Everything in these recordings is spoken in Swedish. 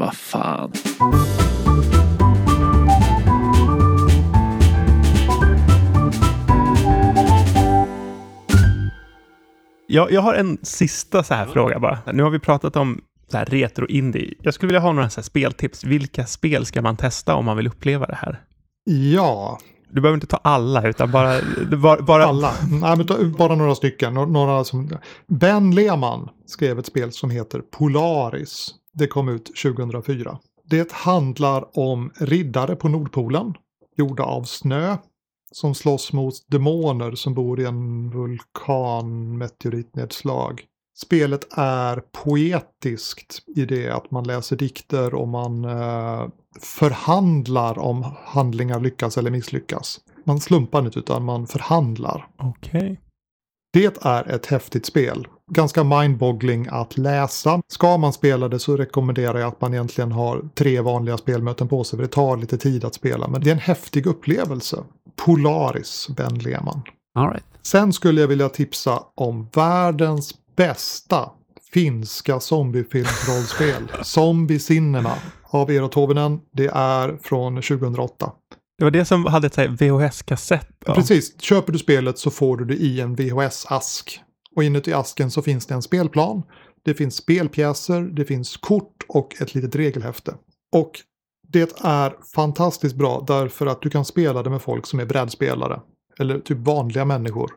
vad fan. Jag, jag har en sista så här fråga bara. Nu har vi pratat om så här retro indie. Jag skulle vilja ha några så här speltips. Vilka spel ska man testa om man vill uppleva det här? Ja, Du behöver inte ta alla, utan bara... bara, bara alla. Nej, men ta- bara några stycken. Nå- Några som... Ben Lehmann skrev ett spel som heter Polaris. Det kom ut 2004. Det handlar om riddare på Nordpolen, gjorda av snö, som slåss mot demoner som bor i en vulkanmeteoritnedslag. Spelet är poetiskt i det att man läser dikter och man eh, förhandlar om handlingar lyckas eller misslyckas. Man slumpar inte utan man förhandlar. Okej. Det är ett häftigt spel. Ganska mindboggling att läsa. Ska man spela det så rekommenderar jag att man egentligen har tre vanliga spelmöten på sig. För det tar lite tid att spela. Men det är en häftig upplevelse. Polaris, Ben Lehmann. All right. Sen skulle jag vilja tipsa om världens bästa finska zombiefilmsrollspel. Zombie Cinema av Eero Tovinen. Det är från 2008. Det var det som hade ett VHS-kassett. Ja. Precis, köper du spelet så får du det i en VHS-ask. Och inuti asken så finns det en spelplan. Det finns spelpjäser, det finns kort och ett litet regelhäfte. Och det är fantastiskt bra därför att du kan spela det med folk som är brädspelare. Eller typ vanliga människor.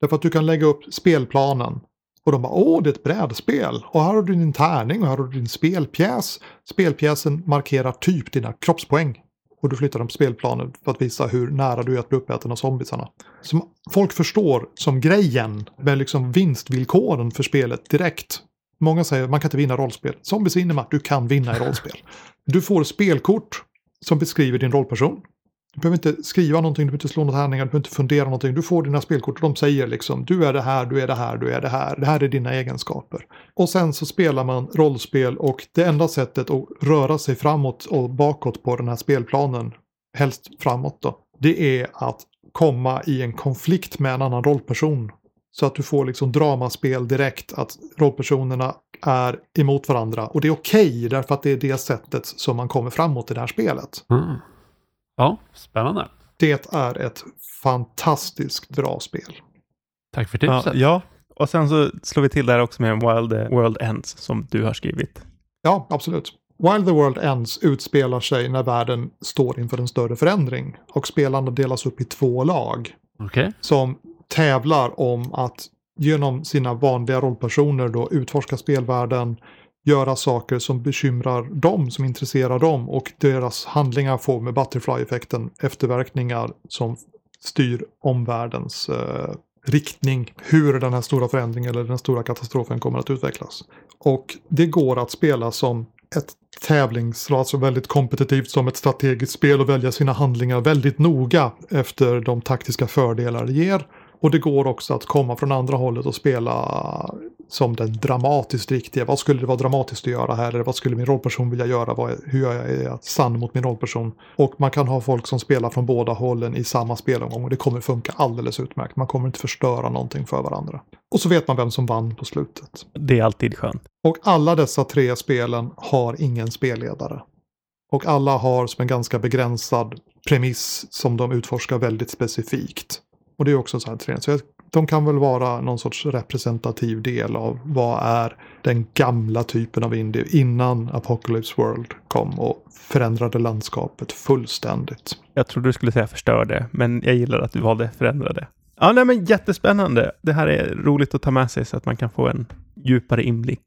Därför att du kan lägga upp spelplanen. Och de bara åh det är ett brädspel. Och här har du din tärning och här har du din spelpjäs. Spelpjäsen markerar typ dina kroppspoäng. Och du flyttar dem på spelplanen för att visa hur nära du är att bli uppäten av zombisarna. Som folk förstår som grejen med liksom vinstvillkoren för spelet direkt. Många säger att man kan inte vinna rollspel. Zombies innebär att du kan vinna i rollspel. Du får spelkort som beskriver din rollperson. Du behöver inte skriva någonting, du behöver inte slå något handlingar, du behöver inte fundera någonting. Du får dina spelkort och de säger liksom du är det här, du är det här, du är det här. Det här är dina egenskaper. Och sen så spelar man rollspel och det enda sättet att röra sig framåt och bakåt på den här spelplanen, helst framåt då, det är att komma i en konflikt med en annan rollperson. Så att du får liksom dramaspel direkt, att rollpersonerna är emot varandra. Och det är okej, därför att det är det sättet som man kommer framåt i det här spelet. Mm. Ja, spännande. Det är ett fantastiskt bra spel. Tack för Ja, tipset. ja, och sen så slår vi till där också med Wild the World Ends som du har skrivit. Ja, absolut. While the World Ends utspelar sig när världen står inför en större förändring och spelarna delas upp i två lag Okej. som tävlar om att genom sina vanliga rollpersoner då utforska spelvärlden, göra saker som bekymrar dem, som intresserar dem och deras handlingar får med Butterfly-effekten efterverkningar som styr omvärldens eh, riktning, hur den här stora förändringen eller den stora katastrofen kommer att utvecklas. Och det går att spela som ett tävlings, alltså väldigt kompetitivt som ett strategiskt spel och välja sina handlingar väldigt noga efter de taktiska fördelar det ger. Och det går också att komma från andra hållet och spela som den dramatiskt riktiga. Vad skulle det vara dramatiskt att göra här? Eller vad skulle min rollperson vilja göra? Vad, hur jag är jag sann mot min rollperson? Och man kan ha folk som spelar från båda hållen i samma spelomgång och det kommer funka alldeles utmärkt. Man kommer inte förstöra någonting för varandra. Och så vet man vem som vann på slutet. Det är alltid skönt. Och alla dessa tre spelen har ingen spelledare. Och alla har som en ganska begränsad premiss som de utforskar väldigt specifikt. Och det är också så här tre. Så jag, de kan väl vara någon sorts representativ del av vad är den gamla typen av indie innan Apocalypse World kom och förändrade landskapet fullständigt. Jag trodde du skulle säga förstörde, men jag gillar att du valde förändrade. Ja, nej, men jättespännande. Det här är roligt att ta med sig så att man kan få en djupare inblick.